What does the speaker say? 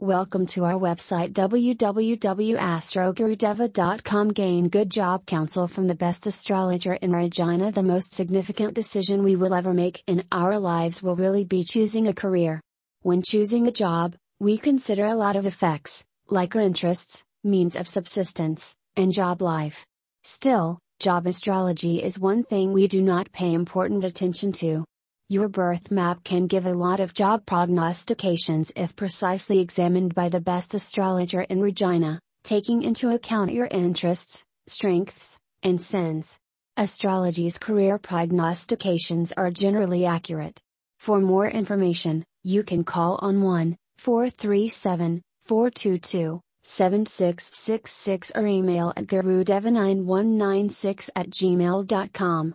Welcome to our website www.astrogurudeva.com. Gain good job counsel from the best astrologer in Regina. The most significant decision we will ever make in our lives will really be choosing a career. When choosing a job, we consider a lot of effects, like our interests, means of subsistence, and job life. Still, job astrology is one thing we do not pay important attention to. Your birth map can give a lot of job prognostications if precisely examined by the best astrologer in Regina, taking into account your interests, strengths, and sins. Astrology's career prognostications are generally accurate. For more information, you can call on 1 437 422 7666 or email at gurudeva9196 at gmail.com.